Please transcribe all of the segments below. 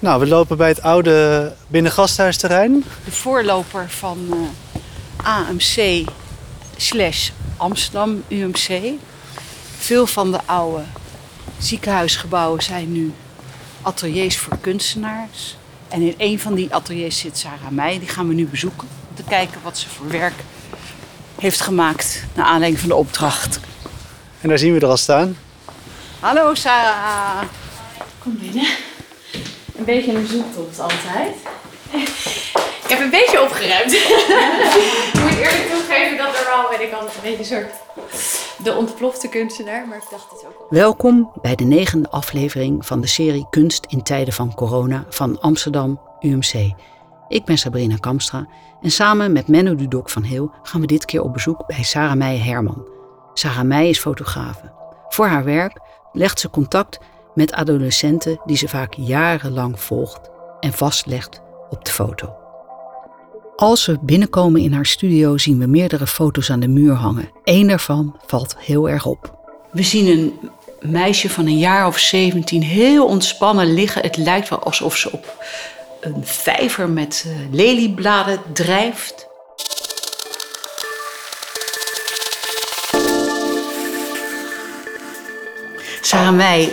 Nou, we lopen bij het oude binnengasthuisterrein. De voorloper van uh, AMC slash Amsterdam UMC. Veel van de oude ziekenhuisgebouwen zijn nu ateliers voor kunstenaars. En in een van die ateliers zit Sarah Meij. Die gaan we nu bezoeken. Om te kijken wat ze voor werk heeft gemaakt. Naar aanleiding van de opdracht. En daar zien we er al staan. Hallo Sarah. Kom binnen. Een beetje een zoektocht altijd. Ik heb een beetje opgeruimd. ik moet eerlijk toegeven dat normaal ben ik altijd een beetje een soort de ontplofte kunstenaar, maar ik dacht het ook wel. Welkom bij de negende aflevering van de serie Kunst in tijden van corona van Amsterdam UMC. Ik ben Sabrina Kamstra en samen met Menno Dudok van Heel gaan we dit keer op bezoek bij Sarah Meijer Herman. Sarah Meijer is fotografe. Voor haar werk legt ze contact met adolescenten die ze vaak jarenlang volgt en vastlegt op de foto. Als we binnenkomen in haar studio zien we meerdere foto's aan de muur hangen. Eén daarvan valt heel erg op. We zien een meisje van een jaar of 17 heel ontspannen liggen. Het lijkt wel alsof ze op een vijver met uh, leliebladen drijft. Sarah mij,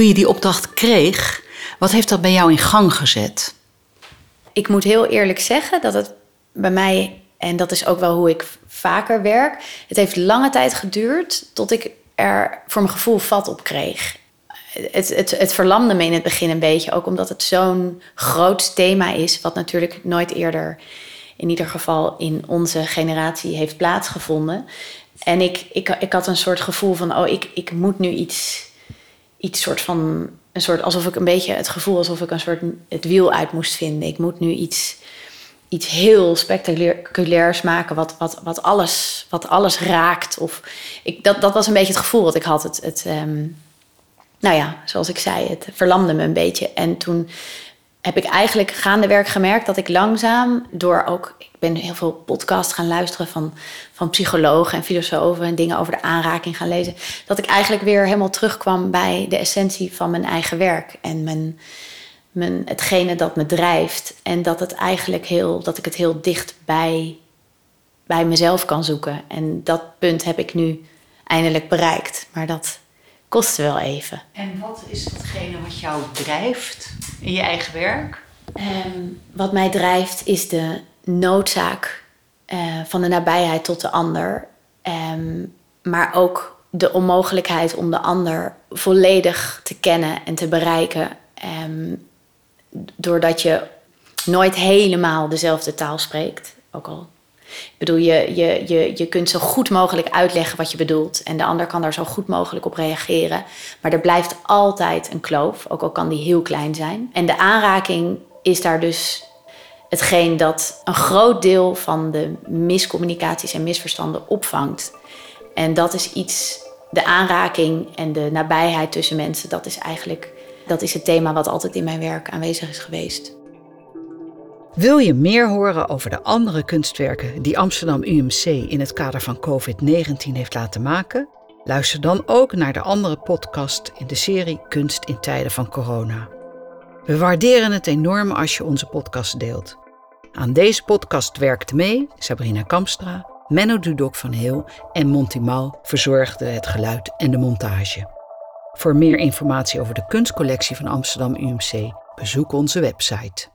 toen je die opdracht kreeg, wat heeft dat bij jou in gang gezet? Ik moet heel eerlijk zeggen dat het bij mij, en dat is ook wel hoe ik vaker werk, het heeft lange tijd geduurd tot ik er voor mijn gevoel vat op kreeg. Het, het, het verlamde me in het begin een beetje, ook omdat het zo'n groot thema is, wat natuurlijk nooit eerder, in ieder geval in onze generatie, heeft plaatsgevonden. En ik, ik, ik had een soort gevoel van, oh, ik, ik moet nu iets, iets soort van, een soort, alsof ik een beetje het gevoel alsof ik een soort het wiel uit moest vinden. Ik moet nu iets, iets heel spectaculairs maken, wat, wat, wat, alles, wat alles raakt. Of ik, dat, dat was een beetje het gevoel wat ik had. Het, het, ehm, nou ja, zoals ik zei, het verlamde me een beetje. En toen heb ik eigenlijk gaande gemerkt dat ik langzaam door ook ben heel veel podcasts gaan luisteren van, van psychologen en filosofen en dingen over de aanraking gaan lezen. Dat ik eigenlijk weer helemaal terugkwam bij de essentie van mijn eigen werk en mijn, mijn, hetgene dat me drijft. En dat, het eigenlijk heel, dat ik het heel dicht bij, bij mezelf kan zoeken. En dat punt heb ik nu eindelijk bereikt. Maar dat kostte wel even. En wat is hetgene wat jou drijft in je eigen werk? Ehm, wat mij drijft is de noodzaak uh, van de nabijheid tot de ander. Um, maar ook de onmogelijkheid om de ander volledig te kennen en te bereiken. Um, doordat je nooit helemaal dezelfde taal spreekt. Ook al. Ik bedoel, je, je, je, je kunt zo goed mogelijk uitleggen wat je bedoelt. En de ander kan daar zo goed mogelijk op reageren. Maar er blijft altijd een kloof, ook al kan die heel klein zijn. En de aanraking is daar dus hetgeen dat een groot deel van de miscommunicaties en misverstanden opvangt. En dat is iets, de aanraking en de nabijheid tussen mensen, dat is eigenlijk dat is het thema wat altijd in mijn werk aanwezig is geweest. Wil je meer horen over de andere kunstwerken die Amsterdam UMC in het kader van COVID-19 heeft laten maken? Luister dan ook naar de andere podcast in de serie Kunst in tijden van corona. We waarderen het enorm als je onze podcast deelt. Aan deze podcast werkte mee Sabrina Kamstra, Menno Dudok van Heel en Monty Mau verzorgde het geluid en de montage. Voor meer informatie over de kunstcollectie van Amsterdam UMC bezoek onze website.